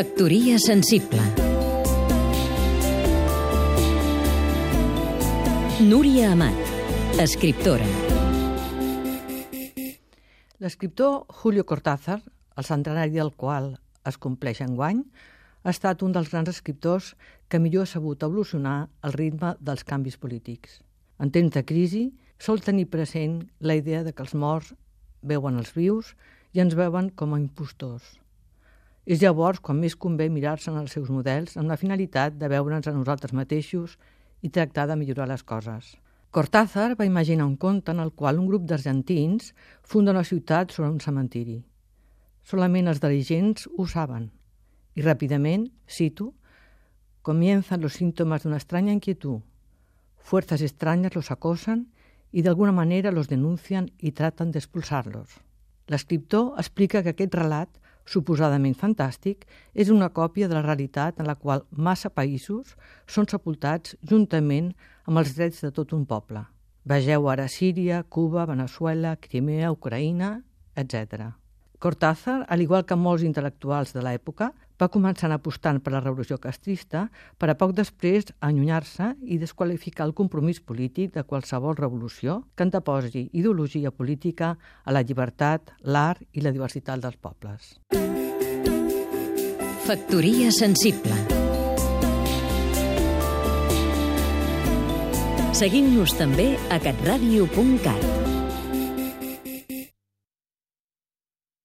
Factoria sensible Núria Amat, escriptora L'escriptor Julio Cortázar, el centenari del qual es compleix enguany, ha estat un dels grans escriptors que millor ha sabut evolucionar al ritme dels canvis polítics. En temps de crisi, sol tenir present la idea de que els morts veuen els vius i ens veuen com a impostors. És llavors quan més convé mirar-se en els seus models amb la finalitat de veure'ns a nosaltres mateixos i tractar de millorar les coses. Cortázar va imaginar un conte en el qual un grup d'argentins funda una ciutat sobre un cementiri. Solament els dirigents ho saben. I ràpidament, cito, comienzan los síntomas de una extraña inquietud. Fuerzas extrañas los acosan i d'alguna manera los denuncian i tratan d'expulsar-los. L'escriptor explica que aquest relat suposadament fantàstic, és una còpia de la realitat en la qual massa països són sepultats juntament amb els drets de tot un poble. Vegeu ara Síria, Cuba, Venezuela, Crimea, Ucraïna, etc. Cortázar, al igual que molts intel·lectuals de l'època, va començar apostant per la revolució castrista per a poc després allunyar-se i desqualificar el compromís polític de qualsevol revolució que anteposi ideologia política a la llibertat, l'art i la diversitat dels pobles. Factoria sensible Seguim-nos també a catradio.cat